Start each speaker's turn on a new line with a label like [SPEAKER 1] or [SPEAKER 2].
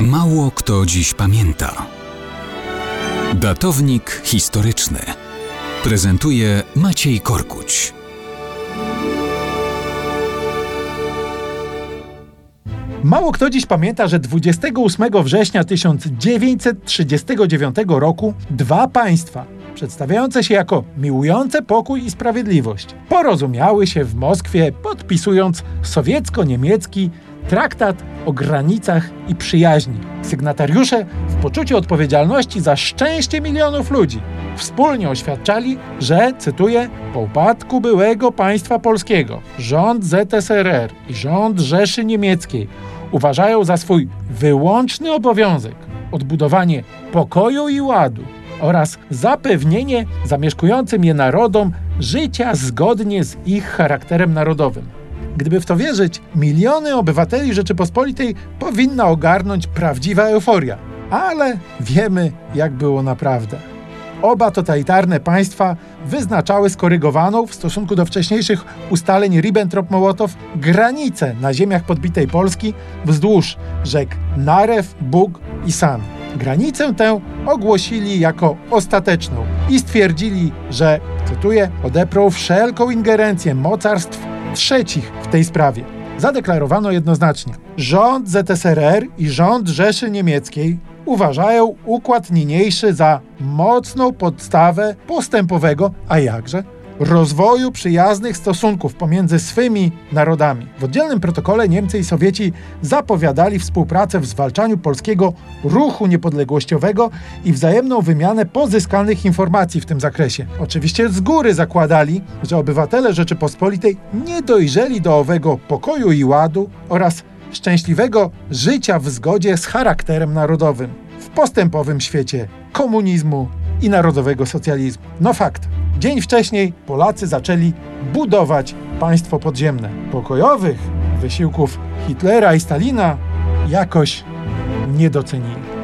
[SPEAKER 1] Mało kto dziś pamięta. Datownik historyczny prezentuje Maciej Korkuć.
[SPEAKER 2] Mało kto dziś pamięta, że 28 września 1939 roku dwa państwa, przedstawiające się jako miłujące pokój i sprawiedliwość, porozumiały się w Moskwie, podpisując sowiecko-niemiecki traktat o granicach i przyjaźni. Sygnatariusze w poczuciu odpowiedzialności za szczęście milionów ludzi wspólnie oświadczali, że, cytuję, po upadku byłego państwa polskiego rząd ZSRR i rząd Rzeszy Niemieckiej uważają za swój wyłączny obowiązek odbudowanie pokoju i ładu oraz zapewnienie zamieszkującym je narodom życia zgodnie z ich charakterem narodowym. Gdyby w to wierzyć, miliony obywateli Rzeczypospolitej powinna ogarnąć prawdziwa euforia. Ale wiemy, jak było naprawdę. Oba totalitarne państwa wyznaczały skorygowaną w stosunku do wcześniejszych ustaleń Ribbentrop-Mołotow granicę na ziemiach podbitej Polski wzdłuż rzek Narew, Bug i San. Granicę tę ogłosili jako ostateczną i stwierdzili, że, cytuję, odeprą wszelką ingerencję mocarstw trzecich w tej sprawie. Zadeklarowano jednoznacznie: rząd ZSRR i rząd Rzeszy Niemieckiej uważają układ niniejszy za mocną podstawę postępowego, a jakże, rozwoju przyjaznych stosunków pomiędzy swymi narodami. W oddzielnym protokole Niemcy i Sowieci zapowiadali współpracę w zwalczaniu polskiego ruchu niepodległościowego i wzajemną wymianę pozyskanych informacji w tym zakresie. Oczywiście z góry zakładali, że obywatele Rzeczypospolitej nie dojrzeli do owego pokoju i ładu oraz szczęśliwego życia w zgodzie z charakterem narodowym w postępowym świecie komunizmu i narodowego socjalizmu. No fakt. Dzień wcześniej Polacy zaczęli budować państwo podziemne. Pokojowych wysiłków Hitlera i Stalina jakoś nie docenili.